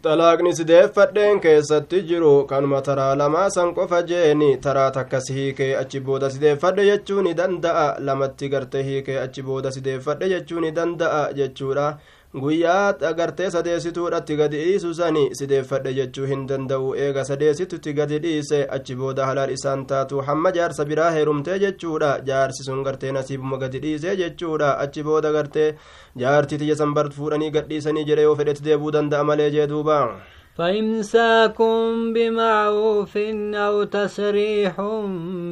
الطلاق sideeffadheen keessatti jiru kanuma taraa lamaa san qofa jeeni taraa takka si hiikee achi booda sideeffadhe jechuu ni danda'a lamatti garte hiikee achi booda sideeffadhe jechuu ni danda'a jechuudha guyyaa agartee sadeessituudhatti gadi dhiisu sani sideeffadhe jechuu hin danda'u eega sadeessitutti gadi dhiise achi booda halaal isaan taatu hamma jaarsa biraa heerumtee jechuudha jaarsi sun gartee nasiibuma gadi dhiisee jechuudha achi booda gartee jaartii tiyya san bar fuudhanii gadhiisanii jedhe yoo fedhetti deebuu danda'a malee jee duuba فإمساكم بمعروف أو تسريح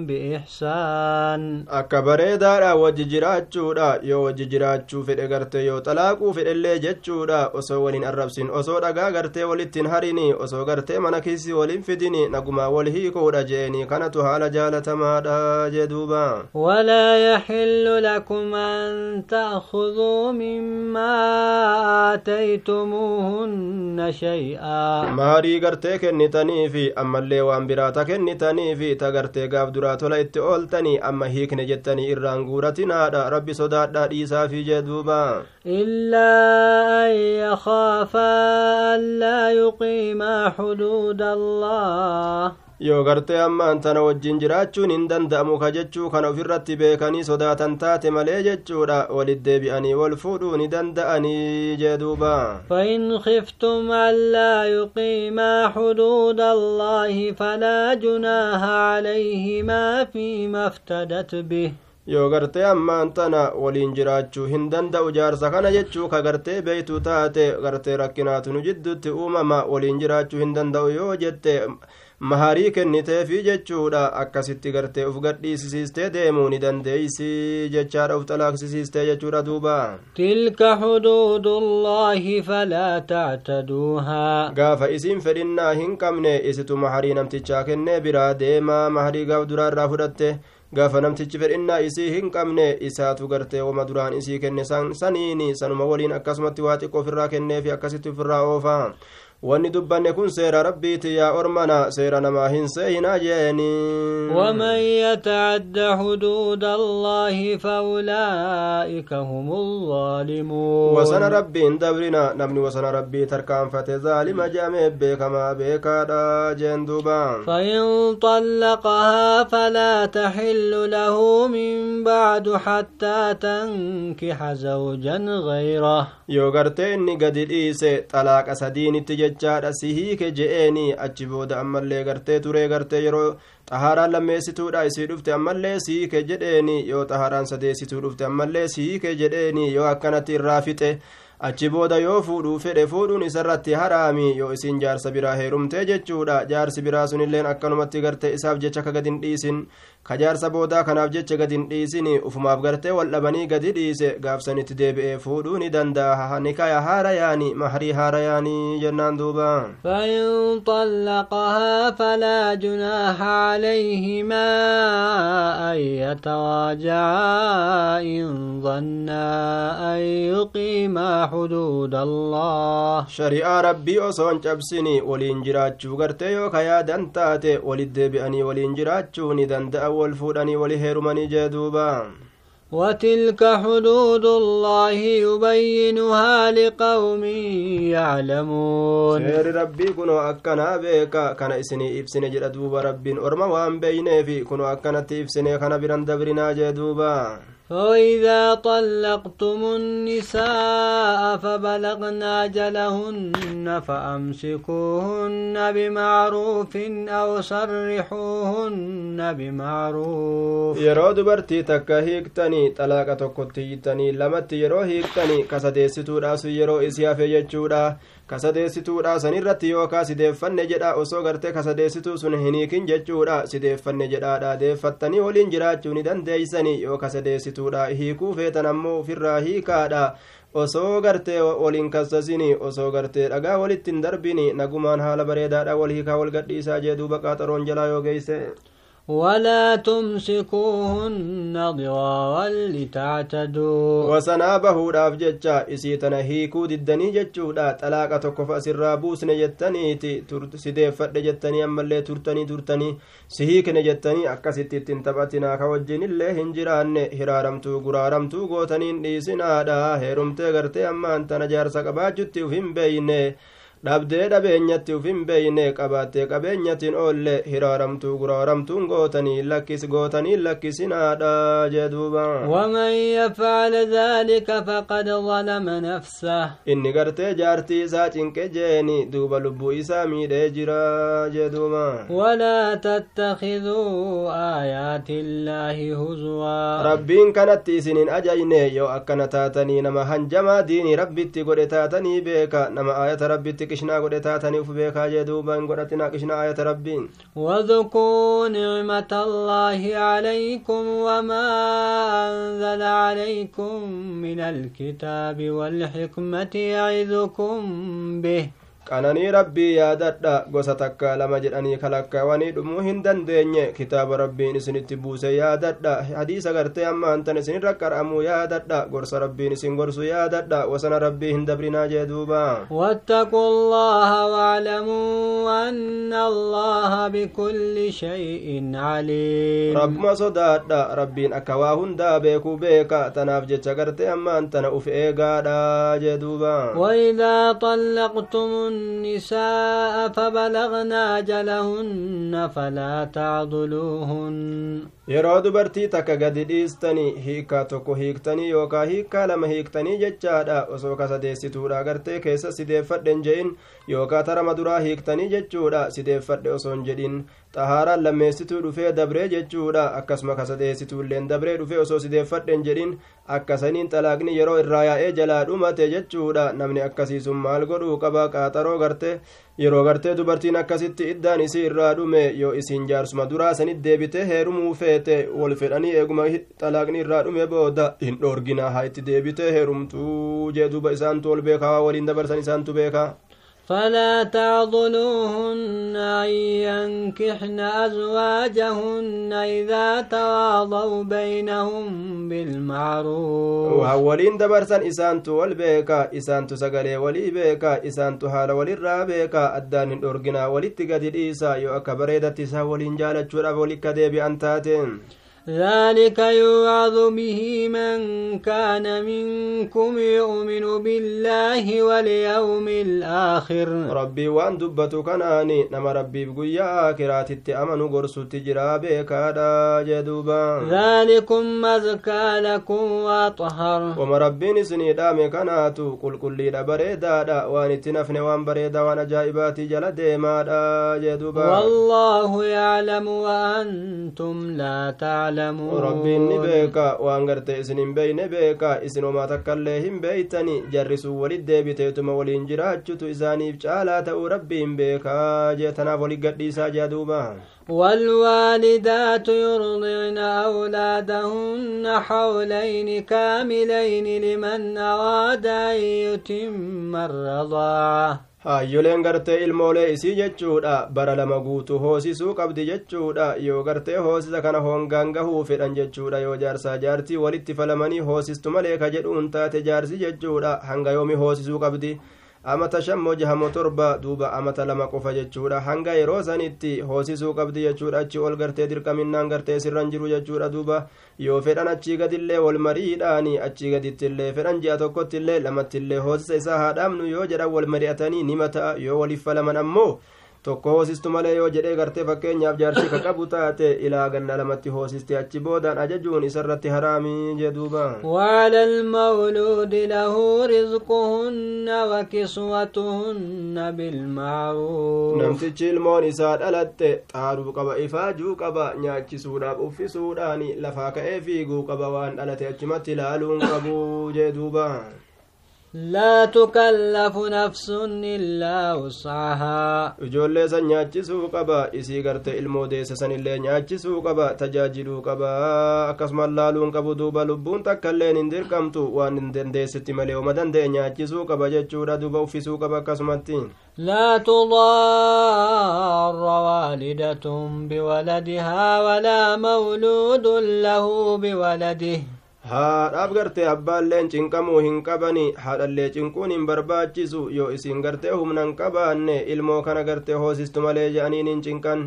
بإحسان. أكبر دارا وججرات شورا يو وججرات شوف الإغرتي يو تلاقو في اللي جت شورا أسو ولين الربسين أسو رقا غرتي ولتين هريني أسو غرتي منكيسي ولين فديني نقما ولهيكو رجيني كانتو هالا جالة ما جدوبا ولا يحل لكم أن تأخذوا مما آتيتموهن شيئا maarii gartee kennitanii fi ammallee waan biraata kennitanii fi ta gartee gaaf duraa tola itti ooltanii amma hiikne jettanii irraan guuratinaadha. Rabbi sodaadhaa dhiisaafii jee duuba. Illaa an yakhaafaa an laa yuqiimaa xuduuda allah yoo gartee ammaan tana wajjin jiraachuun hin danda'amu ka jechuu kana ofirratti beekanii sodaatan taate malee jechuudha walit deebi'anii wal fuudhuu ni danda'anii jee duuba فإن خفتم ألا يقيما حدود الله فلا جناح عليهما فيما افتدت به yoo gartee ammaan tana waliin jiraachuu hin danda'u jaarsa kana jechuu ka gartee beeytu taate gartee rakkinaatu nu jidduutti uumama waliin jiraachuu hin danda'u yoo jette maharii kenniteefi jechuudha akkasitti gartee uf gadhiisisiistee deemuu ni dandeeysi jechaadha uf xalaaqsisiistee jechuudha duuba تلك حدود الله فلا تعتدوها gaafa isiin fedhinnaa hin qabne isitu maharii namtichaa kennee biraa deemaa maharii gaaf duraarraa fudhatte gaafa namtichi fedhinnaa isii hin qabne isaatu gartee wama duraan isii kenne san saniini sanuma waliin akkasumatti waa xiqqoo ofirraa kenneefi akkasitti ofirraa oofa wanni dubbanne kun seera rabbiiti yaa ormana seera namaa hin seeyinaa jeeni ومن يتعد حدود الله فأولئك هم الظالمون wasana rabbiin dabrina namni wasana rabbii tarkaanfate zaalima jeame beekamaa beekaadha jeen duuba فإن طلقها فلا تحل له من بعد حتى تنكح زوجا غيره yoo gartee inni gadi dhiise xalaaqa sadiinitti jechaadha si hiike je'eeni achi booda ammallee gartee turee gartee yeroo xahaaraan lammeessituudha isii dhufte ammallee si hiike jedheeni yoo xahaaraan sadeessituu dhufte ammallee si hiike jedheeni yoo akkanatti irraa fixe achi booda yoo fuudhuu fedhe fuudhuun isarratti haraami yoo isiin jaarsa biraa heerumtee jechuudha jaarsi biraa sunilleen akkanumatti gartee isaaf jecha ka gadin dhiisin ka jaarsa boodaa kanaaf jecha gadin dhiisin ufumaaf gartee wal dhabanii gadi dhiise gaafsanitti deebi'ee fuudhuu ni danda'a nikaya haara yaani mahrii haara yaanii jennaan duuba فإن طلقها فلا جناح عليهما أن يتراجعا إن ظنا أن يقيما حدود الله shari'aa rabbii osoo hin cabsini waliin jiraachuu gartee yoo ka yaadan taate walit deebi'anii heerumanii jee duuba وتلك حدود الله يبينها لقوم يعلمون kunoo akkanaa beeka kana isinii ibsine jedha duuba rabbiin orma waan beeyneefi kunoo akkanatti ibsine kana biran dabrinaa jee duuba وإذا طلقتم النساء فبلغنا أجلهن فأمسكوهن بمعروف أو سرحوهن بمعروف. يرو دبرتي تكا هيكتني طلاقة كتيتني لمت يرو هيكتني كسدي ستورا سيرو إسيا في يجورا kasadeessituudha sanirratti yookaa sideeffanne jedha osoo gartee kasadeessituu sun hin hiikin jechuudha sideeffanne jedhaadha deeffattanii waliin jiraachuu ni dandeeysanii yoo kasadeessituudha hiikuu feetan ammoo ofirraa hiikaadha osoo gartee waliin kassasini osoo gartee dhagaa walittiin darbini nagumaan haala bareedaadha wal hiikaa wal gadhiisaa jee duuba qaaxaroon jalaa yoo geeyse ولا تمسكوهن ضرارا لتعتدوا isii tana hiikuu diddanii jechuudha xalaaqa tokkof asirraa buusne jettaniiti sideeffadhe jettanii ammallee turtanii turtanii si hiikne jettanii akkasitti ittiin taphatinaa ka wajjin illee hin jiraanne hiraaramtuu guraaramtuu gootaniin dhiisinaadha heerumtee gartee ammaan tana jaarsa qabaachutti uf hin beeyne dhabdee dhabeenyatti uf hin beeyne qabaattee qabeenyatiin oolle hiraaramtuu guraaramtuun gootanii lakkis gootanii lakkisinaadha jeduuba ومن يفعل ذلك فقد ظلم نفسه inni gartee jaartii isaa cinqe jeeni duuba lubbuu isaa miidhee jira jeduuba ولا تتخذوا آيات الله هزوا rabbiin kanatti isinin ajajne yoo akkana taatanii nama hanjamaa diinii rabbitti godhe taatanii beeka nama aayata rabbitti godhe taatanii uf beekaa jee duuba hin godhatinaa qishnaa aayata rabbiin واذكروا نعمة الله عليكم وما أنزل عليكم من الكتاب والحكمة يعظكم به qananii rabbii yaadadha gosa takka lama jedhanii kalakkaawanii dhumuu hin dandeenye kitaaba rabbiin isinitti buuse yaadadha hadiisa gartee amma hantan isin irra qar'amuu yaadadha gorsa rabbiin isin gorsu yaadadha wasana rabbii hin dabrinaa jee duuba واتقوا الله واعلموا أن الله بكل شيء عليم rabbuma sodaadha rabbiin akka waa hundaa beekuu beeka tanaaf jecha gartee amma hantana uf eegaadha jee duuba وإذا طلقتم النساء فبلغن أجلهن فلا تعضلوهن. Yeroo dubartii takka gadi dhiistanii hiikaa tokko hiiktanii yookaa hiikaa lama hiiktanii jechaadha osoo kasadeessituudha gartee keessa sideeffadhen je'in yookaa tarama duraa hiiktanii jechuudha sideeffadhe osoo hin jedhin xahaaraan lammeessituu dhufee dabree jechuudha akkasuma kasadeessituulleen dabree dhufee osoo sideeffadhen jedhin akkasaniin xalaaqni yeroo irraa yaa'ee jalaa dhumate jechuudha namni akkasiisun maal godhuu qaba qaaxaroo garte yeroo gartee dubartiin akkasitti iddaan isii irraa dhume yoo isiin jaarsuma duraa sanit deebite heerumuu feete wal fedhanii eeguma xalaaqni irraa dhume booda hin dhoorgina haa itti deebite heerumtuu jee duba isaantu ol beekaa waa waliin dabarsan isaantu beekaa فلا تعضلوهن أن ينكحن أزواجهن إذا تواضوا بينهم بالمعروف. وهولين إسان اسانت والبيكا اسانت سغلي ولي بيكا اسانت حال ولي رابيكا ادان دورغنا ولي تغدي ديسا يو اكبريدتي سا جالت جالچورا ولي كدي بي أنتاتين. ذلك يوعظ به من كان منكم يؤمن بالله واليوم الآخر. ربي وان دبتك ناني نما ربي بقيا كرات التأمن قرص تجراب كادا جدوبا. ذلكم مزكى لكم وأطهر. وما ربي نسني دامي كناتو قل كل لي لبري دادا وان تنفن وان بريدا وان جائباتي جل ديما جدوبا. والله يعلم وأنتم لا تعلم تعلمون رب نبيك وانغرت اسن بين بيك اسن وما تكل لهم بيتني جرس ولد بيتهم ولين جراجت اذاني بچالا تو رب بيك جتنا ولي والوالدات يرضعن أولادهن حولين كاملين لمن أراد أن يتم الرضاعة haayyoleen gartee ilmoolee isii jechuudha bara lama guutuu hoosisuu qabdi jechuudha yoo gartee hoosisa kana hongaan gahuu fedhan jechuudha yoo jaarsaa jaartii walitti falamanii hoosistu malee ka jedhuun taate jaarsi jechuudha hanga yoomi hoosisuu qabdi amata shammoo jahamo torba duuba amata lama qofa jechuudha hanga yeroo sanitti hoosisuu qabdi jechuudha achi ol gartee dirqaminnaan gartee sirran jiru jechuudha duuba yoo fedhan achii gadillee wal mariidhaani achii gadittillee fedhan ji'a tokkottillee lamattillee hoosisa isaa haadhaamnu yoo jedhan wal mari'atanii nima ta'a yoo waliif falaman ammoo tokko hoosistu malee yoo jedhee gartee fakkeenyaaf jaarsi ka qabu taate ilaa ganna lamatti hoosiste achi boodaan ajajuun isarratti haraamii jee duuba وعلى المولود له رزقهن وكسوتهن بالمعروف namtichi ilmoon isaa dhalatte xaaruu qaba ifaajuu qaba nyaachisuudhaaf uffisuudhaani lafaa ka'ee fiiguu qaba waan dhalate achimatti ilaaluun qabu jee duuba لا تكلف نفس إلا وسعها ijoollee san nyaachisuu qaba isii garte ilmoo deesse sanillee nyaachisuu qaba tajaajiluu qaba akkasumas laaluun qabu duuba lubbuun takkailleen hin dirqamtu waan hin dandeessitti malee oma danda'e nyaachisuu qaba jechuudha duuba uffisuu qaba akkasumatti لا تضار والدة بولدها ولا مولود له بولده Haadhaaf gartee abbaalleen cinqamuu hin qabani haadhallee cinquun hin barbaachisu yoo isin gartee humnan qabaanne ilmoo kana gartee hoosistu malee je'aniin hin cinqan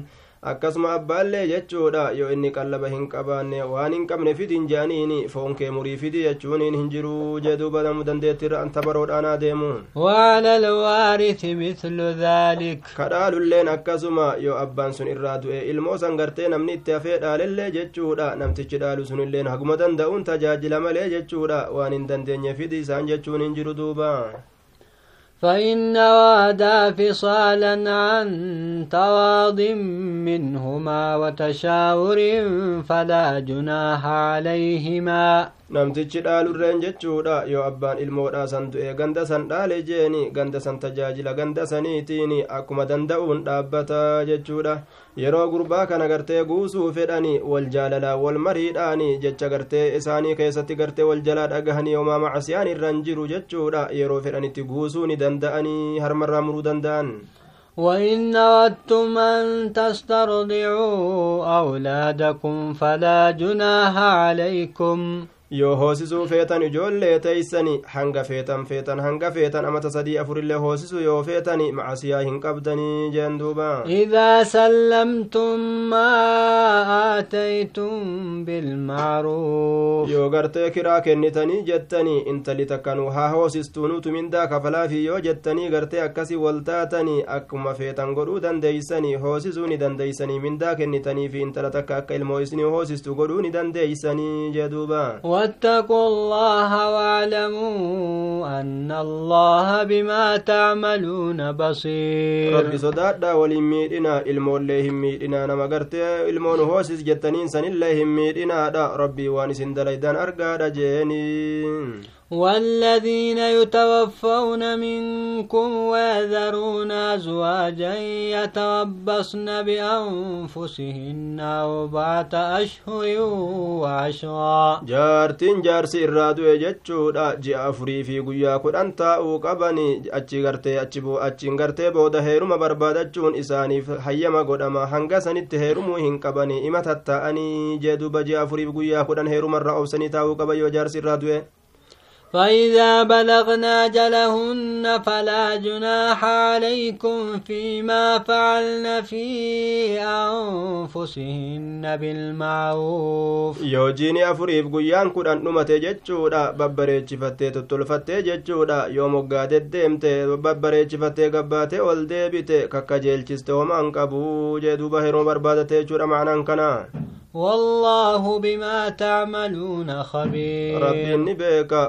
akkasuma abbaallee jechuudha yoo inni qallaba hin qabaanne waan hin qabne fidin je'aniini foon kee murii fidi jechuuniin hin jiruu jee duuba namu dandeettirra anta baroodhaanaa deemu وعلى الوارث مثل ذلك kadhaalulleen akkasuma yoo abbaan sun irraa du'e ilmoo san gartee namni itti hafee dhaalellee jechuudha namtichi dhaalu sunilleen haguma danda'uun tajaajila malee jechuudha waan hin dandeenye fidi isaan jechuun hin jiru duuba فإن وادا فصالا عن تواض منهما وتشاور فلا جناح عليهما namtichi dhaalurreen jechuudha yoo abbaan ilmoodhaa san du'e ganda san dhaale jeeni ganda san tajaajila ganda saniitiin akkuma danda'uun dhaabbata jechuudha yeroo gurbaa kana gartee guusuu fedhani wal jaalalaa wal mariidhaani jecha gartee isaanii keessatti gartee wal jalaa dhagahanii homaa macasiyaan irran jiru jechuudha yeroo fedhanitti guusuu ni danda'anii harmarraa muruu danda'an وإن أردتم أن تسترضعوا أولادكم فلا جناح عليكم yoo hoosisuu feetan ijoollee teeysani hanga feetan feetan hanga feetan amata sadii afurillee hoosisu yoo feetani macasiyaa hin qabdanii jeen duuba إذا سلمتم ما آتيتم بالمعروف yoo gartee kiraa kennitanii jettanii intali takkanuu haa hoosistuunuutu mindaa kafalaafi yoo jettanii gartee akkasi waltaatanii akkuma feetan godhuu dandeeysanii hoosisuu ni dandeeysanii mindaa kennitanii fi intala takka akka ilmoo isinii hoosistu godhuu ni dandeeysanii jee duuba واتقوا الله واعلموا أن الله بما تعملون بصير. ربي صدادا ولميدنا المول لهم ميدنا نما غرت المول هوسس جتنين سن لهم ميدنا دا ربي وانسن دليدان ارغا دجيني والذين يتوفون منكم ويذرون أزواجا يتربصن بأنفسهن أربعة أشهر وعشرا. جارتين جارس إرادو يجتشود أجي أفري في قيا كل أنت أوقبني أجي غرتي أجي بو أجي غرتي بو دهيرو ما بربادة جون إساني حيما قد أما حنقسن التهيرو مهين قبني إما تتأني جدو بجي أفري في قيا كل أنهيرو مرة أوسني تاوقب يجارس إرادو فإذا بلغنا أجلهن فلا جناح عليكم فيما فعلن في أنفسهن بالمعروف. يوجين أفريف قيان كدن نمت جتشودا ببري جفتة فاتي جتشودا يوم قاد الدمت ببري جفتة قبات والدبت ككجل جستو من قبو جدو بهر مربادة جورا معنان كنا والله بما تعملون خبير.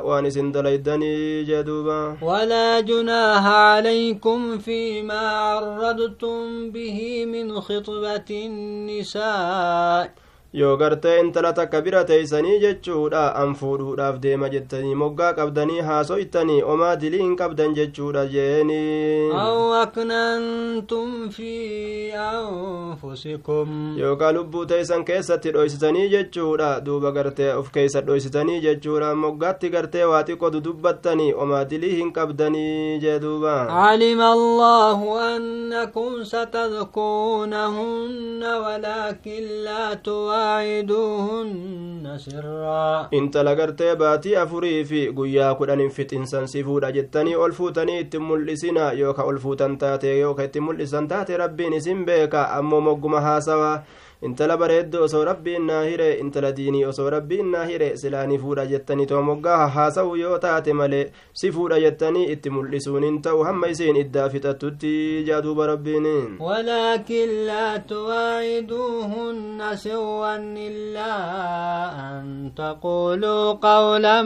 waan isin dalaydanii jee duuba ولا جناح عليكم فيما عرضتم به من خطبة النساء. Yoo gartee intala takka bira teeysanii jechuudha an fuudhuudhaaf deema jettanii moggaa qabdanii haasoytanii omaa dilii hin qabdan jechuudha jeeni أكننتم في أنفسكم yookaan lubbuu teeysan keessatti dhoysitanii jechuudha duuba gartee of keeysa dhoysitanii jechuudha moggaatti gartee waa xiqqoo dudubbattanii omaa dilii hin qabdanii jee duuba علم الله أنكم ستذكرونهن ولكن لا واعدوهن سرا. انت لغرت باتي أفري في غيا كدن فتن سنسفو دجتني الفوتني تمل سينا يوكا الفوتن تاتي يوكا تمل سنتاتي ربي نسيم بك أمو مغما intala bareeddo osoo rabbiin naa hire intala diinii osoo rabbiin naa hire silaanii fuudha jettanii too moggaa haasa'u yoo taate malee si fuudha jettanii itti mul'isuun hin ta'u hamma isiin iddaa fixattutti jaaduuba rabbiin ولكن لا تواعدوهن سرا إلا أن تقولوا قولا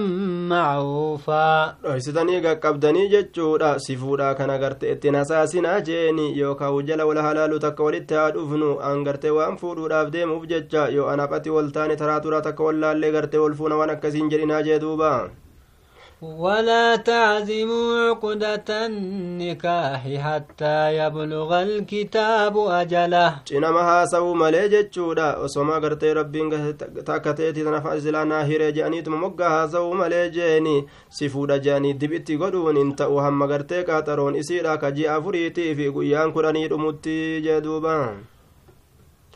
معروفا dhoysitanii qaqqabdanii jechuudha si fuudhaa kana garte ittiin hasaasinaa jeeni yookaan jala wal halaalu takka walitti haa dhufnu an gartee waan fuudhuudhaaf deemuuf jecha yoo anaphati wal taane taraa turaa takka wallaallee gartee wal fuuna waan akkasiin jedhinaa jee duuba ولا تعزموا عقدة النكاح حتى يبلغ الكتاب أجله cinama haasa'uu malee jechuudha osoma gartee rabbiin takka ta'eeti tanaaf silaa naa hiree je'aniituma moggaa haasa'uu malee jeeni si fuudha je'anii dibitti godhuun hin ta'u hamma gartee qaaxaroon isiidha ka ji'a afuriitii fi guyyaan kudhanii dhumutti jee duuba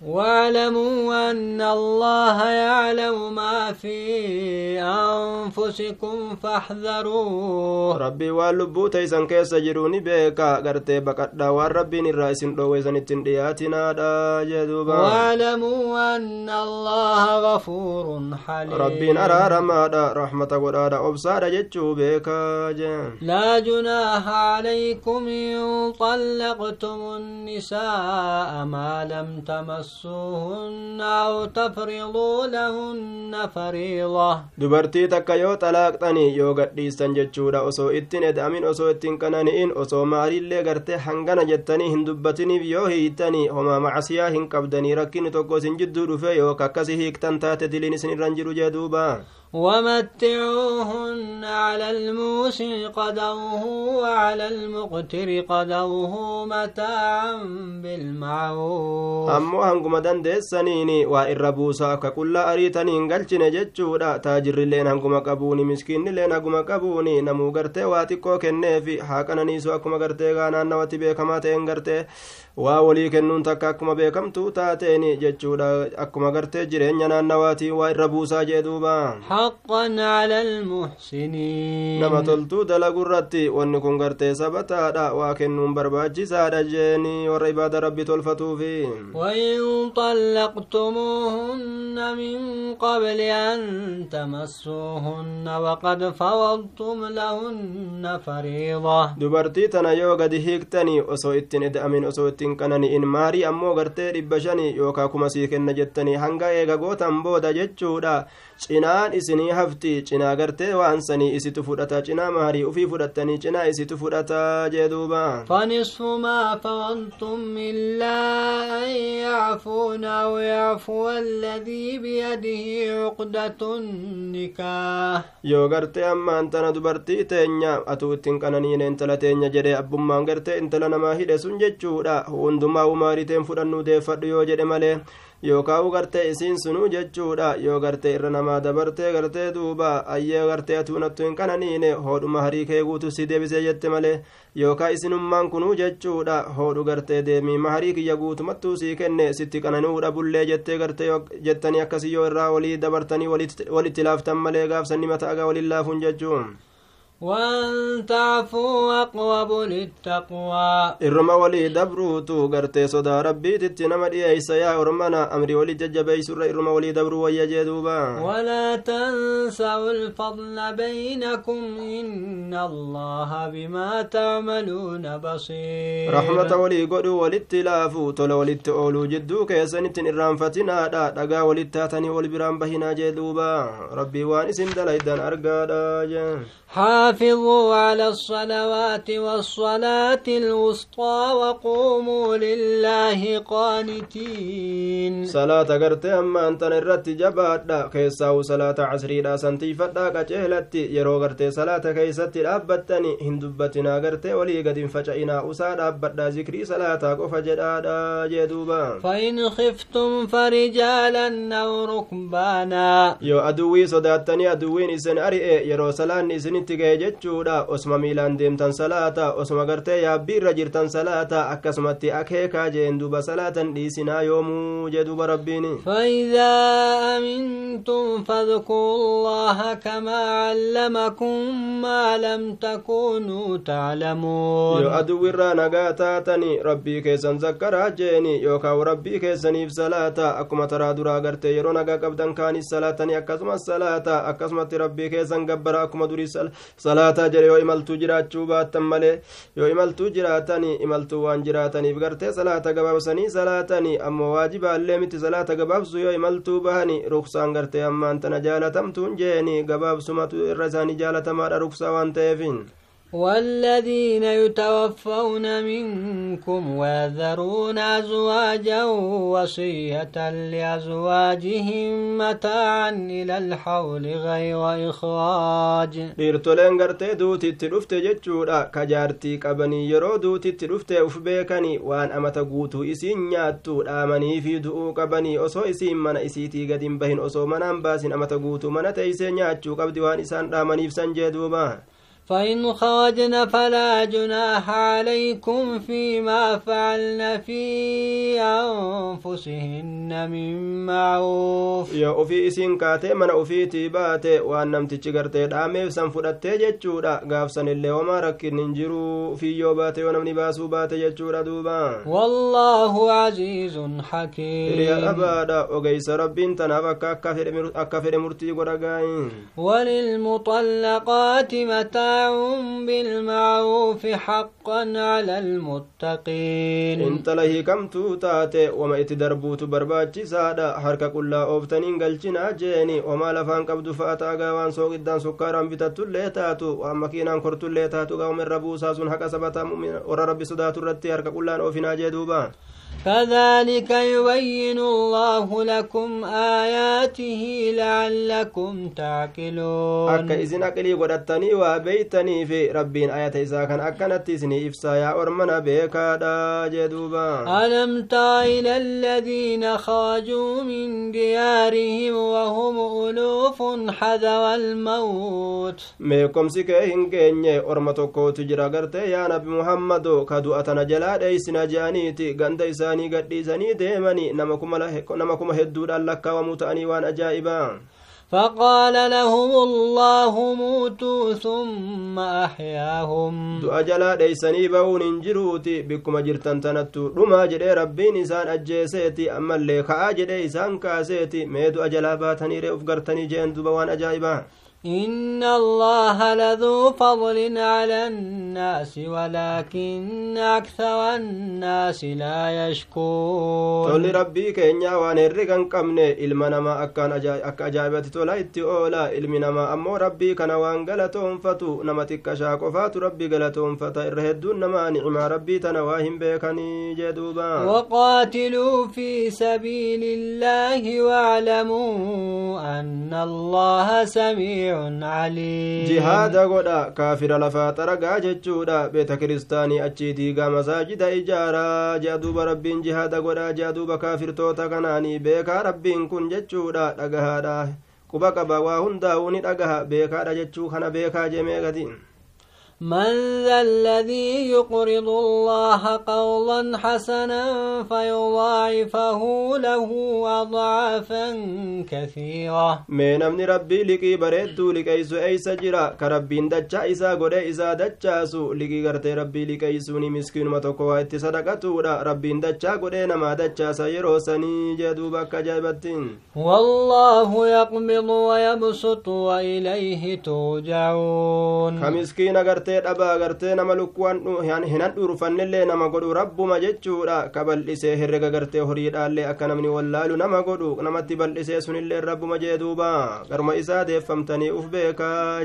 واعلموا أن الله يعلم ما في أنفسكم فاحذروه. ربي واللبو تيسن كيس جروني بيكا غرتي بقدا والربي نرائس دويسن التندياتنا دا جدوبا واعلموا أن الله غفور حليم. ربي نرى رمادا رحمة قدادا أبصار جتشو بيكا جن. لا جناح عليكم إن طلقتم النساء ما لم تمس تمسوهن أو تفرضوا لهن فريضة dubartii takka yoo xalaaqxanii yoo gadhiistan jechuudha osoo ittin eda'amin osoo ittin qanani'in osoo maaliillee gartee hangana jettanii hin dubbatiniif yoo hiittanii homaa macasiyaa hin qabdanii rakkinni tokko isin jidduu dhufe yoo kakkasi hiiktan taate diliin isin irran jiru jee duuba ومتعوهن على الموسع قدره وعلى المقتر قدره متاعا بالمعروف ammoo hanguma dandeessaniini waa irra buusa akka qullaa ariitaniin galchine jechuudha taajirrilleen hanguma qabuuni miskiinnilleen hanguma qabuuni namuu gartee waa xiqqoo kenneefi haa qananiisu akkuma gartee gaa naannawatti beekamaa ta'een gartee waa walii kennuun takka akkuma beekamtuu taateen jechuudha akkuma gartee jireenya naannawaatiin waa irra buusaa jee duuba حقا على المحسنين nama toltuu dalagurratti wanni kun gartee sabataadha waa kennuun barbaachisaadha jeeni warra ibaada rabbi tolfatuufi وإن طلقتموهن من قبل أن تمسوهن وقد فرضتم لهن فريضة dubartii tana yoo gadi hiiktanii osoo ittiin eda'amin osoo ittiin qanani'in maarii ammoo gartee dhibba shanii yookaa kuma sii kenna jettanii hanga eega gootan booda jechuudha cinaan isinii hafti cinaa gartee waan sanii isitu fudhata cinaa maarii ufii fudhattanii cinaa isitu fudhata jee duuba فنصف ما فرضتم إلا أن يعفون أو يعفو الذي بيده عقدة النكاح yoo gartee ammaan tana dubartii teenya atuu ittiin qananiine intala teenya jedhe abbummaan gartee intala namaa hidhe sun jechuudha hundumaa umaariteen fudhannu deeffadhu yoo jedhe malee yookaan gartee isiin sunuu jechuudha yoo gartee irra namaa dabartee gartee duuba ayyee gartee atuunattu hin qananiine hoodhuma harii kee guutu si deebisee jette malee yookaan isinummaan kunuu jechuudha hoodhu gartee deemii maharii kiyya guutumattuu sii kenne sitti qananuudha bullee jettee gartee jettanii akkasii yoo irraa walii dabartanii walitti laaftan malee gaafsanni mataa agaa waliin laafuun jechuun. وان تعفو اقوب للتقوى. إرما ولي دبرو تو غرتي سودا ربي تتنما دي أيسا ارمانا أمري ولي ججبي سر إرما ولي دبرو ويجدوبا ولا تنسوا الفضل بينكم إن الله بما تعملون بصير. رحمة ولي قدو والاتلاف. تولى والتعولو جدو كيسان إتن إرام فتنا. دا دقا والتاتني والبرام بهنا جدوبا. ربي وانسن دلائدان أرقادا حافظوا على الصلوات والصلاة الوسطى وقوموا لله قانتين. صلاة غرتي أما أنت نرت جبادة كيساو صلاة عصري لا سنتي فدا قجهلت يرو غرتي صلاة كيست أبتني هندبتنا غرتي ولي قد فجئنا. أساد أبدا ذكري صلاة قف جدادا جدوبا. فإن خفتم فرجالا أو ركبانا. يو أدوي صداتني أدوين إسن أرئي يرو صلاة إسن isinitti ga'e jechuudha osuma miilaan deemtan salaata osuma gartee yaabbii irra jirtan salaata akkasumatti akeekaa jeen duuba salaatan dhiisinaa yoomuu jee duuba rabbiin فإذا أمنتم فاذكروا الله كما علمكم ما لم تكونوا تعلمون yoo aduu irraa nagaa taatani rabbii keessan zakkaraa jeeni yookaan rabbii keessaniif salaata akkuma taraa duraa gartee yeroo nagaa qabdan kaanis salaatanii akkasumas salaata akkasumatti rabbii keessan gabbara akkuma durii salaataa jedhe yoo imaltuu jiraachuu baattan malee yoo imaltuu jiraatanii imaltuu waan jiraataniif gartee salaata gabaabsanii salaatanii ammoo waajibaallee miti salaata gabaabsu yoo imaltuu bahani ruksaan gartee ammaan tana jaalatamtuun jeeni gabaabsumatu irra isaanii jaalatamaadha ruksaa waan ta'eefin والذين يتوفون منكم ويذرون أزواجا وصية لأزواجهم متاعا إلى الحول غير إخراج. إرتولين غرتي دوتي تلوفت جتشورا كجارتي كبني يرو دوتي تلوفت أفبيكني وان أمتا إسين ياتو آمني في دوو كبني أسو إسين من إسيتي قدين بهن أسو من أمباسين أمتا من تيسين ياتو كبدوان إسان آمني في سنجدو فإن خرجن فلا جناح عليكم فيما فعلن في أنفسهن من معروف. يا أوفي إسين كاتي من أوفي تيباتي وأن نمتي غرتي دامي سن فدتي جچودا غاف سن اللي وما ركن ننجرو. في يوباتي ونمني باسو باتي جچودا دوبا. والله عزيز حكيم. يا أبادا. أوغيس ربين تناب أكا فر مرتي غرغاين وللمطلقات متاع بالمعروف حقا على المتقين. انت لهي كم توتاتي وما اتدربوت برباچي سادا. حركة كلا أوفتنين قلچنا جيني. وما لفان قبدو فاتا غاوان سوق الدان سكارا بتاتو الليتاتو وأما كينان كورتو الليتاتو غاو من ربوسا سن حقا سبتا مؤمن. ورا ربي صداتو رتي حركة كلان أوفنا جدوبا كذلك يبين الله لكم آياته لعلكم تعقلون. أكا إذن أقلي قدتني وبيتني في ربين آيات إذا كان أكنت إذني إفسا أرمنا بيكا جدوبا ألم تائل الذين خرجوا من ديارهم وهم ألوف حذو الموت ميكم سكيهن كيني أرمتو كوت جرى يا كدو أتنا جلال إيسنا جانيتي isaanii gadhiisanii deemani nama kuma hedduudhaan lakkaawamuu ta'anii waan ajaa'ibaa فقال لهم الله موتوا ثم أحياهم du'a jalaa dheeysanii ba'uun hin jiruuti bikkuma jirtan tanattu dhumaa jedhee rabbiin isaan ajjeeseeti ammallee ka'aa jedhee isaan kaaseeti mee du'a jalaa baatanii ree uf gartanii إن الله لذو فضل على الناس ولكن أكثر الناس لا يشكون تولي ربي كينيا وان الرغن كمنا إلما نما أكان أجابت تولا إتئولا إلما نما أمو ربي كان غلطون فتو نما تكشاك وفاتو ربي غلطون فتا إرهدون نما نعم ربي تنواهم بيكني جدوبا. وقاتلوا في سبيل الله واعلموا أن الله سميع عليم lafaa xaragaa jechuudha beeta kiristaanii achii diigaa masaajida ijaaraa jea duuba rabbiin jihaada godha jea duuba kaafirtoota kanaanii beekaa rabbiin kun jechuudha dhagahaadha quba qaba waa hundaa'uu ni dhagaha beekaadha jechuu kana beekaa jemee gati من ذا الذي يقرض الله قولا حسنا فيضاعفه له أضعافا كثيرة. من أمن ربي لكي بريد لكي سو أي سجرا كربي اندجا إسا قد إسا دجا سو لكي قرت ربي لكي سوني مسكين ما تقوى اتصدق تورا ربي اندجا قد نما دجا سيرو سني جدوبا كجابتين والله يقبض ويبسط وإليه توجعون كمسكين قرت gartee dhabaa gartee nama lukkuwan hinan dhuurfannillee nama godhu rabbuma jechuudha ka bal'isee herrega gartee horiidhaallee akka namni wallaalu nama godhu namatti bal'isee sunillee rabbuma jee duuba isaa deeffamtanii uf beekaa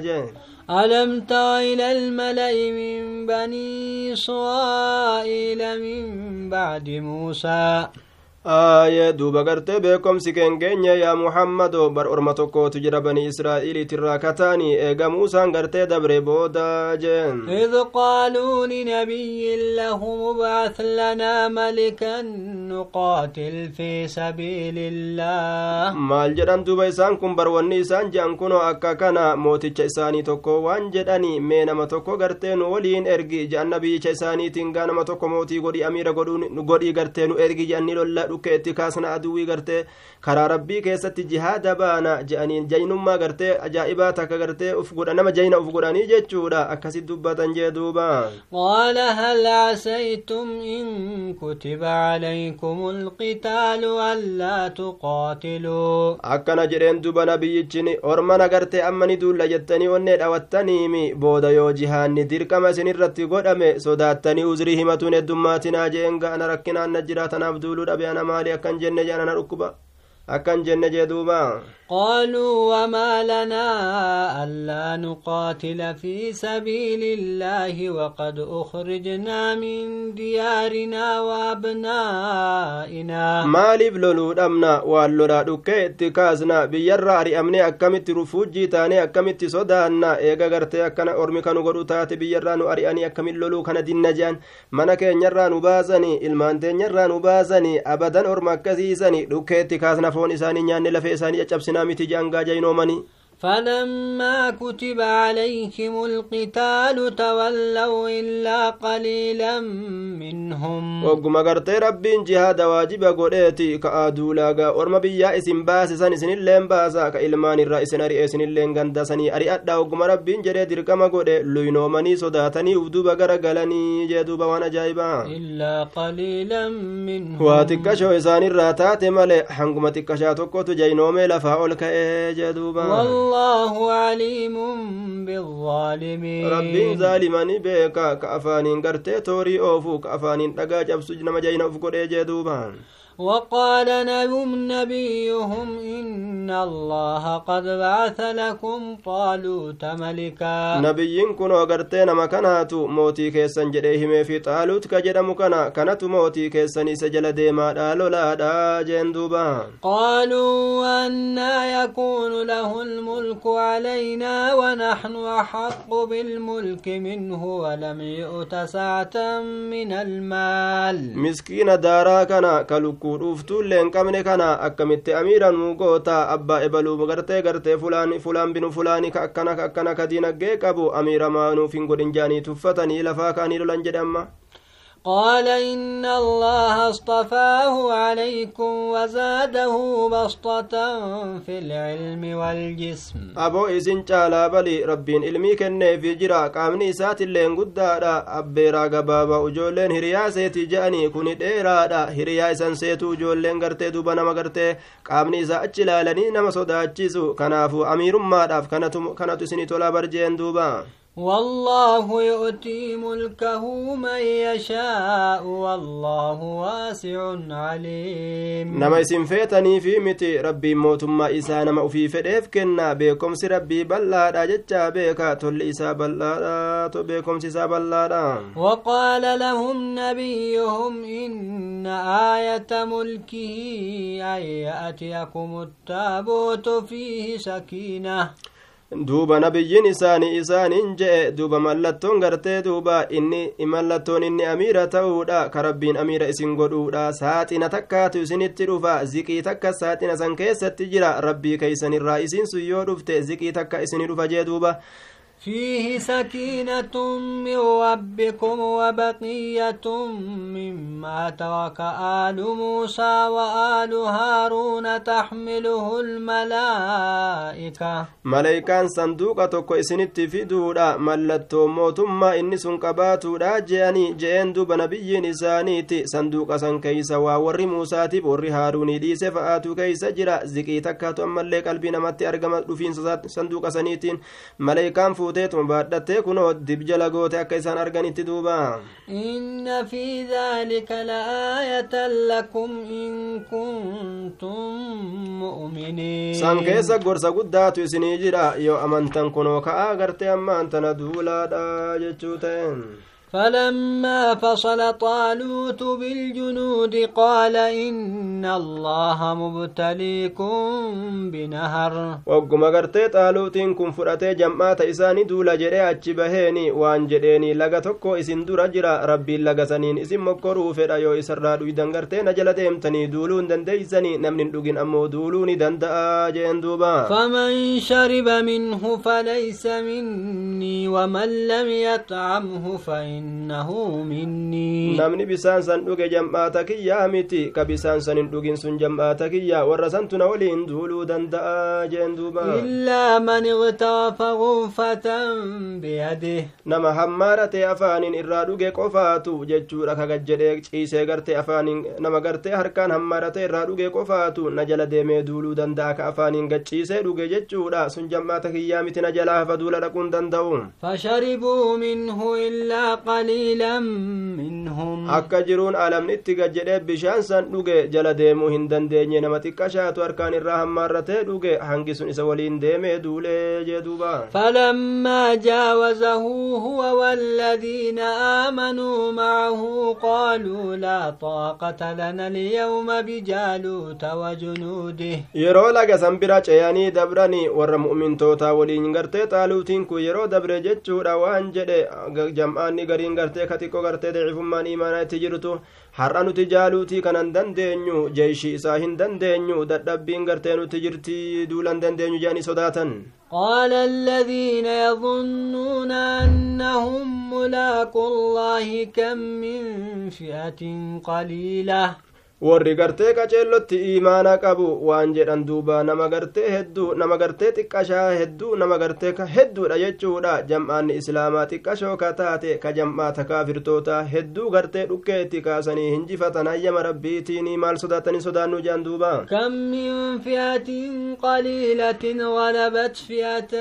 ألم تر إلى الملأ من بني إسرائيل من بعد موسى aayee duuba gartee beekomsi keengeenya yaa muhammado bar orma tokkootu jira banii israa'iiliitirraa kataanii eega muusaan gartee dabre booda jeen إذ قالوا لنبي لهم ابعث لنا ملكا نقاتل في سبيل الله maal jedhan duuba isaan kun bar wanni isaan je'an kunoo akka kana mooticha isaanii tokko waan jedhani mee nama tokko gartee nu waliin ergi je'an nabiyyicha isaaniitiin gaa nama tokko mootii godhii amiira godhii gartee nu ergi je'anni lolla dhukke itti kaasna aduwwii gartee karaa rabbii keessatti jihaada baana je'aniin jaynummaa gartee ajaa'ibaa takka gartee uf godha nama jayna uf godhanii jechuudha akkasit dubbatan jee duuba قال هل عسيتم إن كتب عليكم القتال ألا تقاتلوا akkana jedheen duba nabiyyichin ormana gartee amma ni duulla jettanii onnee dhawattaniimi booda yoo jihaanni dirqama isin irratti godhame sodaattanii uzrii himatuun heddummaatinaa jeen ga'ana rakkinaan na jira tanaaf duuluu dhabe ana maali akkan jenne jedhan ana dhukkuba akkan jenne jee duuba قالوا وما لنا ألا نقاتل في سبيل الله وقد أخرجنا من ديارنا وأبنائنا maaliif loluudhamna waan lolaa dhukkee itti kaasna biyyarra ari'amne akkamitti rufuujjii taane akkamitti sodaanna eega gartee akkana ormi kanu godhu taate biyyarraa nu ari'anii akkamin loluu kana dinna jean mana keenyarraa nu baasanii ilmaan teenyarraa nu baasanii abadan orma akkasiisanii dhukkee itti kaasna foon isaanii nyaanne lafee isaanii caccabsinaa miti jean gaajaynoomanii فلما كتب عليهم القتال تولوا إلا قليلا منهم ogguma gartee rabbiin jihaada waajiba godheeti ka aaduulaagaa orma biyyaa isin baasisan isinilleen baasa ka ilmaan irraa isin ari'e isinilleen gandasanii ari'adha ogguma rabbiin jedhee dirqama godhe luynoomanii sodaatanii ufduuba gara galanii jee duuba waan ajaa'ibaa إلا قليلا منهم taate male hanguma xiqqashaa tokkotu jaynoomee lafaa ol ka'ee jee duuba والله عليم بالظالمين. ربين ظالمان بيكا كأفانين غرتي توري اوفو كافانين دغاج ابسج نما جاينا اوفو كوري جيدوبان وقال نبيهم نبيهم إن الله قد بعث لكم طالوت ملكا. نبي كن وقرتين مكانها تو موتي كيسا جديهم في طالوت كجد مكانا كانت موتي كيسا نسجل ديما دالو لا دا جندوبا قالوا أنا يكون له الملك علينا ونحن أحق بالملك منه ولم يؤت سعة من المال. مسكين دارا كان كالوكو lukkuu dhuuftuullee hin qabne kana akkamitti amiiran nuu goota abbaa ebaluu gartee gartee fulaan fulaan binu fulaani ka akkana ka akkana ka diinaggee qabu amiira maanuuf hin godhin jaanii tuffatanii lafaa kaanii lolan jedhe amma قال إن الله اصطفاه عليكم وزاده بسطة في العلم والجسم aboo isin caalaa bali rabbiin ilmii kenneefi jira qaamni isaatilleen guddaadha abbeeraa gabaaba ijoolleen hiriyaa seeti je'anii kuni dheeraadha hiriyaa isan seetu ijoolleen gartee duba nama gartee qaamni isaa achi ilaalanii nama sodaachisu kanaafu amiirummaadhaaf kanatu kanatu isinii tolaa barjeen duuba والله يؤتي ملكه من يشاء والله واسع عليم. نما اسم فيتني في مت ربي موت ما إسا نما في فدف كنا بكم سربي بلا دجتا بك تل إسا بلا بكم سسا بلا وقال لهم نبيهم إن آية ملكه أن يأتيكم التابوت فيه سكينة. Duuba nabiyyiin isaanii isaaniin je'e duuba mallattoon gartee duuba inni mallattoon inni amiira ta'uudha ka rabbiin amiira isin godhuudha saaxina takkaatu isinitti dhufa ziqii takka saaxina san keessatti jira rabbii keeysanirraa isin sun yoo dhufte ziqii takka isini dhufa jee duuba فيه سكينة من ربكم وبقية مما ترك آل موسى وآل هارون تحمله الملائكة. ملائكة صندوق توكو اسنت ملتو موتما إني سنقباتو لا جاني جين دوب نبي نسانيتي. صندوق سن وور موسى تيب هارون دي سفاتو كيسا جرا زكي ملائكة البنمات ارغمت رفين صندوق سنيتين. ملائكة فو fuuteetuma baadhattee kunoo dibjala goote akka isaan arganitti duuba إن في ذلك لآية لكم إن كنتم مؤمنين san keessa gorsa guddaatu isinii jira yoo amantan kunoo ka'aa gartee ammaan tana duulaadha jechuu ta'een فلما فصل طالوت بالجنود قال إن الله مبتليكم بنهر. وقم قرت طالوت كن فرأت جمعات إساني دولا جري أجبهيني وان جريني لغا تكو إسن درجرا ربي لغا إسن مكرو فرأ يو إسرار ويدن قرت نجلت امتني دولون دن ديزني نمن لغين أمو دولون دن دآجين دوبا. فمن شرب منه فليس مني ومن لم يطعمه فإن فإنه مني jam'aata kiyyaa miti ka bisaan san hin dhugin sun jam'aata kiyya warra santu na waliin duuluu danda'a jeen duuba إلا من اغترف غرفة بيده qofaatu jechuudha kaga jedhee ciisee gartee afaaniin nama gartee harkaan hammaarate irraa dhuge qofaatu na jala deemee duuluu danda'a ka afaaniin gacciisee dhuge jechuudha sun jam'aata kiyyaa miti na jalaa hafa duula dhaquun danda'u فشربوا منه إلا قليلا منهم akka jiruun alamni itti gad jedhee bishaan san dhuge jala deemuu hin dandeenye nama xiqqashaatu harkaan irraa hammaarratee dhuge hangi sun isa waliin deemee duulee jee duuba فلما جاوزه هو والذين آمنوا معه قالوا لا طاقة لنا اليوم بجالوت وجنوده yeroo laga san bira ceeyanii dabranii warra mu'mintootaa waliin gartee xaaluutiin kun yeroo dabre jechuudha waan jedhe jam'aanni gariin gartee ka xiqqoo gartee daciifummaan imaanaa itti jirtu har'a nuti jaaluutii kanan dandeenyu jeeshii isaa hin dandeenyu dadhabbiin gartee nuti jirti duulan dandeenyu jedhanii sodaatan قال الذين يظنون أنهم ملاقو الله كم من فئة قليلة warri gartee qaceellotti imaana qabu waan jedhan duuba nama gartee hedduu nama gartee xiqqashaa hedduu nama gartee ka hedduudha jechuudha jam'aanni islaamaa xiqqashoo ka taate ka jam'aata kaafirtoota hedduu gartee dhukkee itti kaasanii hinjifatan hayyama rabbiitiin maal sodaatanii sodaannuu jedhan duuba كم من فئة قليلة غلبت فئة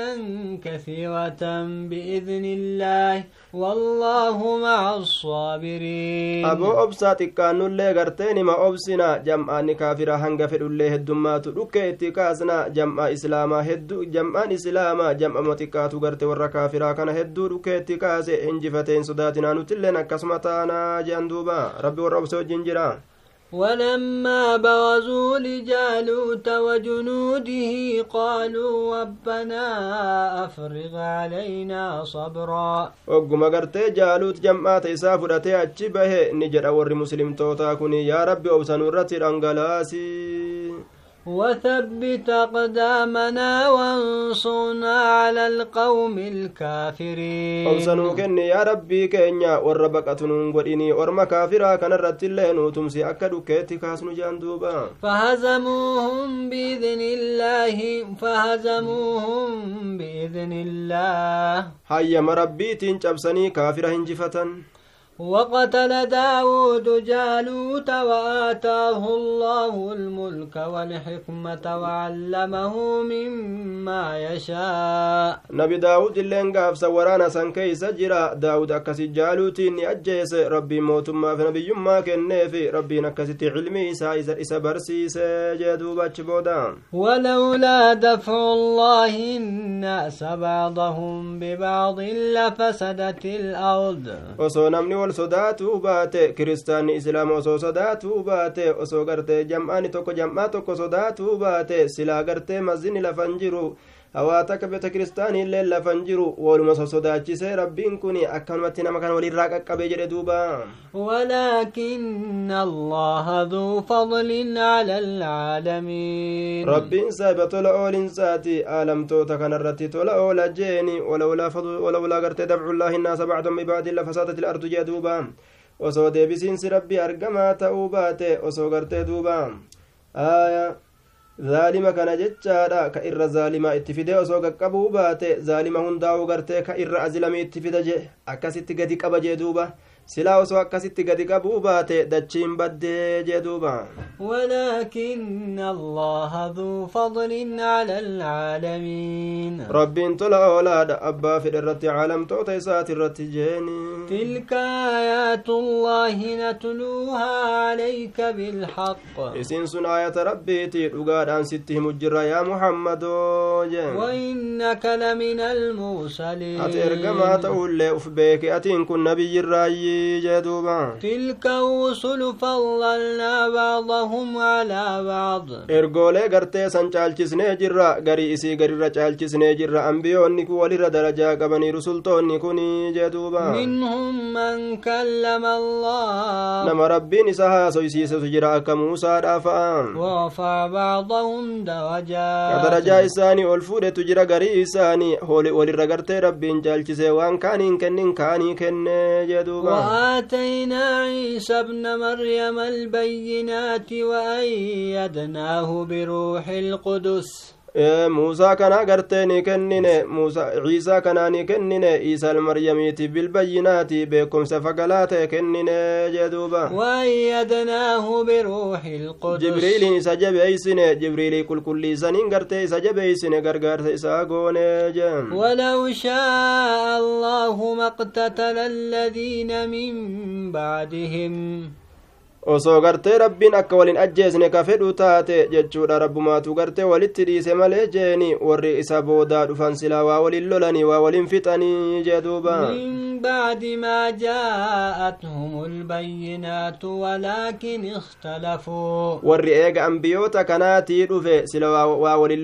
كثيرة بإذن الله والله مع الصابرين gartee nima obsina jam'aanni kaafira hanga fedhullee heddummaatu dhukkee itti kaasna jam'a islaamaa hedduu jam'aan islaamaa jam'ama xiqqaatu garte warra kaafiraa kana hedduu dhukkee itti kaase injifateen sodaatinaa nutilleen akkasuma taanaa jean duuba rabbi warra obse wajjin jira ولما برزوا لجالوت وجنوده قالوا ربنا أفرغ علينا صبرا gartee jaaluut jam'aata isaa fudhatee achi bahe ni jedha warri muslimtootaa kun yaa rabbi obsanuu irratti dhangalaasii وثبت أقدامنا وانصرنا على القوم الكافرين. أوزنو كني يا ربي كينيا وربك أتنو إني ورما كافرا كان الرد الله نوتم سي كيتي كاسنو جاندوبا فهزموهم بإذن الله فهزموهم بإذن الله هيا مربي تنجبسني كافرا هنجفتن وقتل داود جالوت وآتاه الله الملك والحكمة وعلمه مما يشاء. نبي داود اللي انقاف سورانا سنكي سجرا. داود أكس جالوت إني أجيس. ربي موت ما في نبي يما كنفي ربي نكست علمي سايز إسا برسي سجدو باتش بودان ولولا دفع الله الناس بعضهم ببعض لفسدت الأرض. وصو wal sodaatuu baate kiristaanni islaama osoo sodaatuu baate osoo gartee jam'aani tokko jam'aa tokko sodaatuu baate silaa gartee mazini lafan jiru hawaata akka beeta kiristaanii illee lafan jiru waluma sosodaachise rabbiin kun akkanumatti nama kana walirraa qaqqabe jedhe duuba ولكن الله ذو فضل على العالمين rabbiin saahiba tola oolinsaati aalamtoota kanarratti tola oola jeeni walawlaa fadlu- walawlaa gartee dabcullaahi innaasa bacdum bibaadin lafasaadati ilardu jee duuba osoo deebisiinsi rabbii argamaa ta'uu baate osoo gartee duuba aya zaalima kana jechaadha ka irra zaalimaa itti fide osoo qaqqabuu baate zaalima hundaa'uu gartee ka irra azilamii itti fida je akkasitti gadi qaba jee duuba silaa osoo akkasitti gadi qabuu baate dachiin baddee jee duuba ولكن الله ذو فضل على العالمين rabbiin tola oolaadha abbaa fedhe irratti caalamtoota isaati irratti jeeni تلك آيات الله نتلوها عليك بالحق muhammadoo jeen وإنك لمن المرسلين جدوبا. تلك الرسل فضلنا بعضهم على بعض. إرغولي غرتي سانچال چسني جرا غري إسي غري رچال چسني جرا امبيون نيكو ولي ردرجا غبني رسول تو ني جدوبا. منهم من كلم الله. نما ربي نسها سوي سي سو جرا كموسا وفا بعضهم درجا درجا إساني اولفود تجرا غري إساني. هولي ولي رغرتي ربي انچال چسي وان كانين كنين كاني كن جدوبا. وآتينا عيسى ابن مريم البينات وأيدناه بروح القدس. Muusaa kana gartee ni kennine ciisaa kanaa ni kennine iisa almaryamiiti bilbayyinaati beekumsa fagalaa ta'e kennine jee duuba وأيدناه بروح القدس jibriiliin isa jabeeysine jibriilii qulqulliisaniin gartee isa jabeeysine gargaarsa isaa goone شاء الله ما ما اقتتل الذين من بعدهم osoo gartee rabbiin akka walin ajjeesne ka fedhu taate jechuudha rabbumaatu gartee walitti dhiise malee jeeni warri isa boodaa dhufan silaa waa walin lolanii waa walin fixanii jee duuba بعد ما جاءتهم البينات ولكن اختلفوا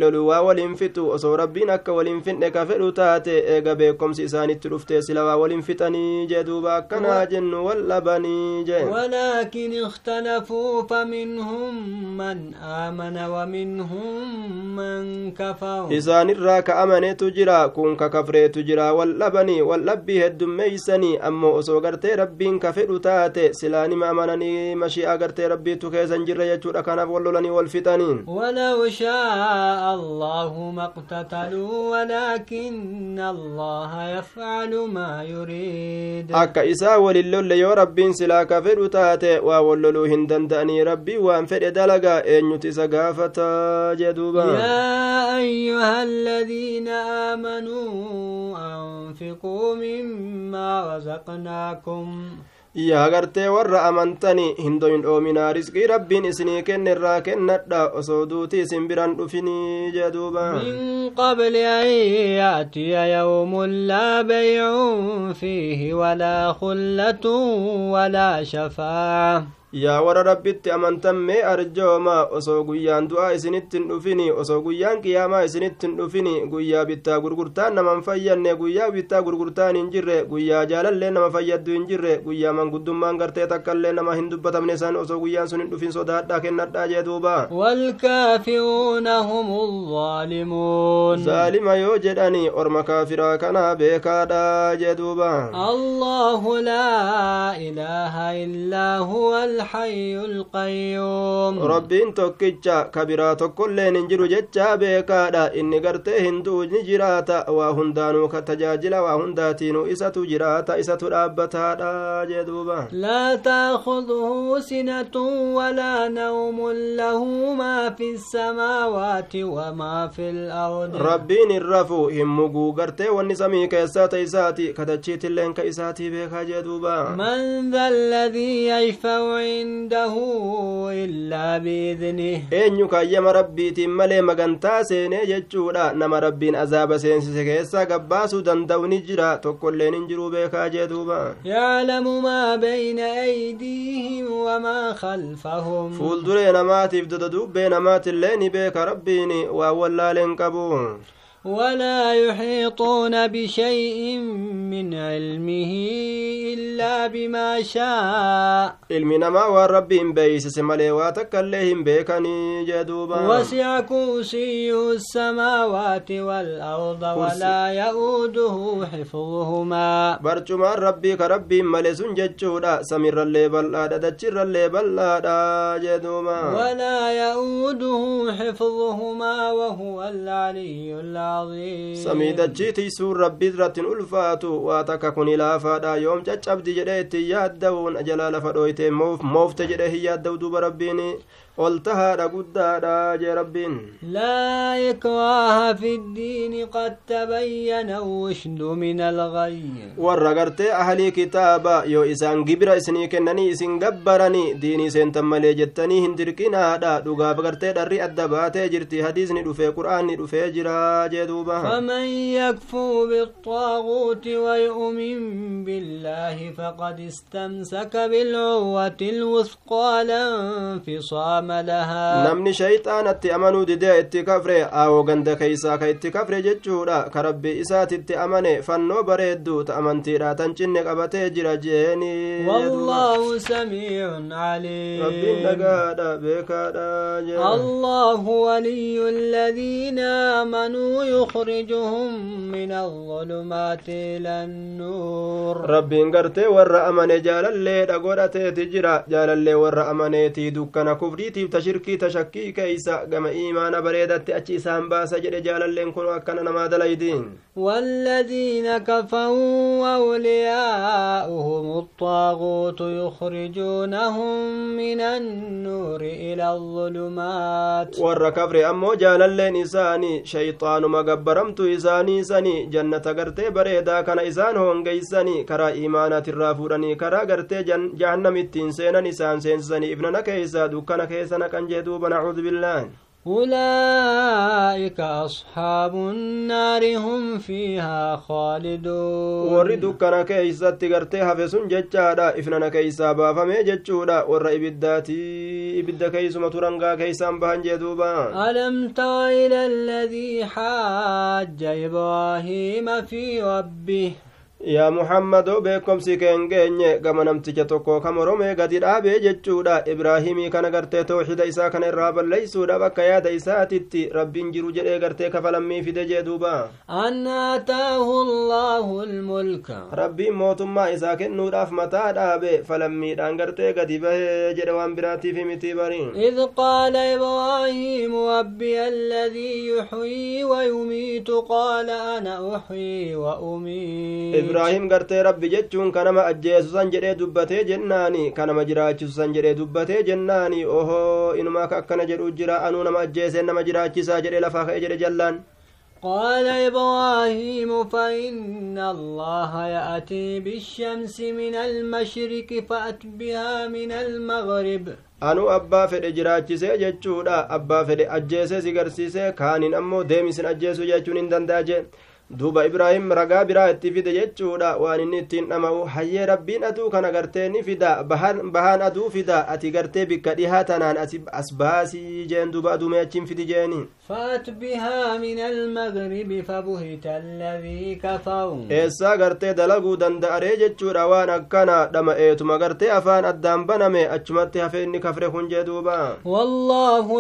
lolu waa walin fixu osoo rabbiin akka walin finne ka fedhu taate eega beekomsi isaanitti dhufte sila waa walin fixanii jee duuba akkanaa jennu wal dhabanii jee ولكن اختلفوا فمنهم من آمن ومنهم من كفر إذا نراك أمن تجرى كون كفر تجرى واللبني واللب هدم ميسني. أما أسو قرت ربي كفر تاتي سلاني ما أمنني مشي أقرت ربي تخيزن جرى يجور أكنا بولولني والفتنين. ولو شاء الله ما ولكن الله يفعل ما يريد. أكا إسا وللل يوربين سلا كفر تاتي وولو taate waa wal loluu hin danda'anii rabbii waan fedhe dalagaa eenyuti isa gaafataa jee duuba يا أيها الذين آمنوا أنفقوا مما رزقناكم yaa gartee warra amantanii hindoyin dhoominaa risqii rabbiin isinii kenne irraa kennadha osoo duutii isin biran dhufinii jee duuba من قبل أن يأتي يوم لا بيع فيه ولا خلة ولا شفاعة yaa warra rabbitti amantan mee arjooma osoo guyyaan du'aa isinitti hin dhufini osoo guyyaan qiyaamaa isinitti hin dhufini guyyaa bittaa gurgurtaan naman fayyanne guyyaa bittaa gurgurtaan hin jirre guyyaa jaalallee nama fayyaddu hin jirre guyyaa manguddummaan gartee takkaillee nama hin dubbatamne san osoo guyyaan sun hin dhufin sodaadhaa kennadhaa jee duuba والكافرون هم الظالمون kaafiraa kanaa beekaadha jee duuba الله لا إله إلا هو الحي القيوم tokkicha tokkolleen hin jiru jechaa beekaadha inni gartee hinduu ni jiraata waa hundaanuu ka tajaajila waa hundaatiinuu isatu jiraata isatu dhaabbataadha jee duuba لا تأخذه سنة ولا نوم له ما في السماوات وما في الأرض rabbiin hin rafu hin muguu gartee wanni samii keessaa ta isaati katachiitilleen ka isaatii beekaa jee duuba من ذا الذي يشفع عنده إلا بإذنه. إن يكا يما ربي تمالي مغانتا سيني جتشورا نما ربي أزاب سينسي سكيسا قباسو دندو نجرا تقول لين نجرو بيكا جدوبا يعلم ما بين أيديهم وما خلفهم فول دوري نما تفددو بين ما تليني بيكا ربيني وأولا لنكبون ولا يحيطون بشيء من علمه إلا بما شاء. علم ما والرب بيس سمالي واتك اللهم بيكني جدوبا. وسع كوسي السماوات والأرض ولا يؤده حفظهما. برجما ربي كربي ملي سنججودا. سمير اللي بلادا دجر اللي بلادا جدوبا. ولا يؤده حفظهما وهو العلي الله samii dachii tiisuun rabbii irrattiin ulfaatu waa takka kun ilaafaadha yoom caccabdi jedhee ittiin yaadda'uun jalaa lafa dhooyte moofte jedhee hin tahaadha guddaadha jee rabbiin لا إكراه في الدين قد تبين الرشد من الغي warra gartee ahalii kitaaba yoo isaan gibira isinii kennanii isin gabbaranii diinii seentan malee jettanii hin dirqinaadha dhugaaf gartee dharri adda baatee jirti hadiisni dhufee qur'aanni dhufee jira jee duuba فمن يكفر بالطاغوت ويؤمن بالله فقد استمسك بالعروة الوثقى لا انفصام لها namni shayxaanatti amanuu didee itti kafre aawoo ganda keeysaa ka itti kafre jechuudha ka rabbi isaatitti amane fannoo bareeddu ta amantiidha tan cinne qabatee jira jeeni والله سميع عليم dhagaadha beekaadha jee الله ولي الذين آمنوا يخرجهم من الظلمات إلى النور rabbiin gartee warra amane jaalalleedha godhateeti jira jaalallee warra amaneetii dukkana kufrii rabbiitiif ta shirkii ta shakkii keeysa gama iimaana bareedatti achi isaan baasa jedhe jaalalleen kun akkana namaa dalaydiin والذين كفروا أولياؤهم الطاغوت يخرجونهم من النور إلى الظلمات ور كفر أمو جاlalleen isaanii shayxaanuma gabbaramtu isaanii sani jannata gartee bareedaa kana isaan hongeeysanii karaa iimaanaatirraa fuudhanii karaa gartee jahannam ittiin seenan isaan seensisanii ibnana keeysa dukkana keessa naqan jee duuba nacuudu billaahi أولئك أصحاب النار هم فيها خالدون warri dukkana keeysatti gartee hafe sun jechaadha ifnana keeysaa baafame jechuudha warra ibiddaati ibidda keeysuma turangaa keeysaan bahan jee duuba ألم تر إلى الذي حاج إبراهيم في ربه yaa muhammadoo beekomsi keen geenye gama namticha tokko ka moromee gadi dhaabee jechuudha ibraahimii kana gartee tawxida isaa kana irraa balleeysuudha bakka yaada isaatitti rabbiin jiru jedhee gartee kafalammii fide jee duuba آتاه الله الملك rabbiin mootummaa isaa kennuudhaaf mataa dhaabe falammiidhaan gartee gadi bahee jedhe waan biraatiif miti bariin إذ قال إبراهيم ربي الذي يحيي ويميت قال أنا أحيي وأميت ibraahim gartee rabbi jechuun kanama ajjeesu san jedhee dubbatee jennaani kanama jiraachisu san jedhee dubbatee jennaani ohoo inumaa ka akkana jedhu jira anuu nama ajjeeseen nama jiraachisaa jedhee lafaa ka'e jedhe jallaan قال إبراهيم فإن الله يأتي بالشمس من المشرق فأت بها من المغرب anuu abbaa fedhe jiraachisee jechuudha abbaa fedhe ajjeesee si garsiisee kaaniin ammoo deemisin ajjeesu jechuun hin danda'a jee duuba ibraahim ragaa biraa itti fide jechuudha waan inni ittiin dhama'u hayyee rabbiin aduu kana gartee ni fida bahaan aduu fida ati gartee bikka dhihaa tanaan as baasii jeen duuba aduumee achiin fidi jeeni eessaa gartee dalaguu danda'aree jechuudha waan akkana dhama'eetuma gartee afaan addaan baname achumatti hafe inni kafre kun jee duuba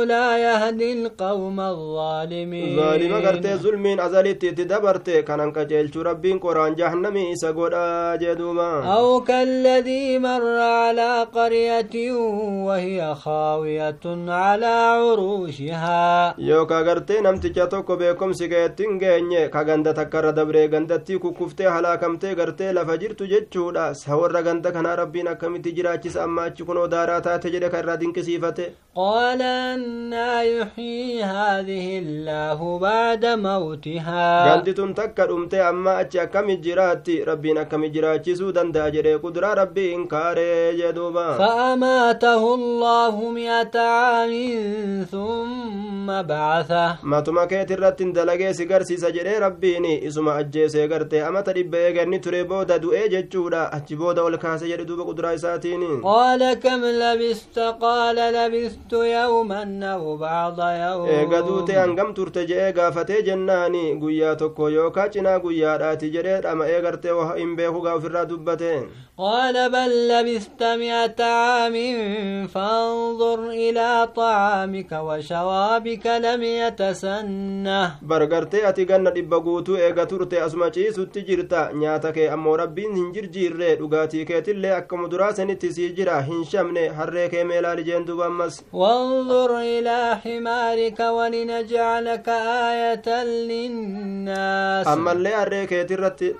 لا يهدي القوم الظالمين zaalima gartee zulmiin azalitti itti dabarte kanan qajeelchuu rabbiin qoraan jahannamii isa godhaa jee duuba أو كالذي مر على قرية وهي خاوية على عروشها yookaa gartee namticha tokko beekomsi keettiin geenye ka ganda takkarra dabree gandattii kukkuftee halaakamtee gartee lafa jirtu jechuudha sa warra ganda kanaa rabbiin akkamitti jiraachisa amma achi kunoo daaraa taate jedhe ka irraa dinqisiifate قال أنا يحيي هذه الله بعد موتها tun takka dhumte amma achi akkami jiraatti rabbiin akkami jiraachisuu danda'a jedhee kuduraa rabbii inkaaree jee duuba فأماته الله مئة عام ثم بعثه matuma keeti irratti dalagee si garsiisa jedhee rabbiin isuma ajjeesee gartee amata dhibba eeganni ture booda du'ee jechuudha achi booda ol kaase jedhe duuba kuduraa isaatiin قال كم لبست قال لبثت يوما أو بعض eega يوم duute hangam turte je'ee gaafatee jennaani guyyaa tokko yookaa cinaa guyyaadhaati jedhee dhama'ee gartee waa hin beeku gaa ofirraa dubbate قال بل لبثت مئة عام فانظر إلى طعامك وشرابك لم يتسنه bar gartee ati ganna dhibba guutuu eega turte asuma ciisutti jirta nyaata kee ammoo rabbiin hin jirjiirre dhugaatii keetillee akka muduraa sanitti sii jira hin shamne harree kee meelaali jeen duba ammas وانظر إلى حمارك ولنجعلك آية للناس ammallee harree keetirratti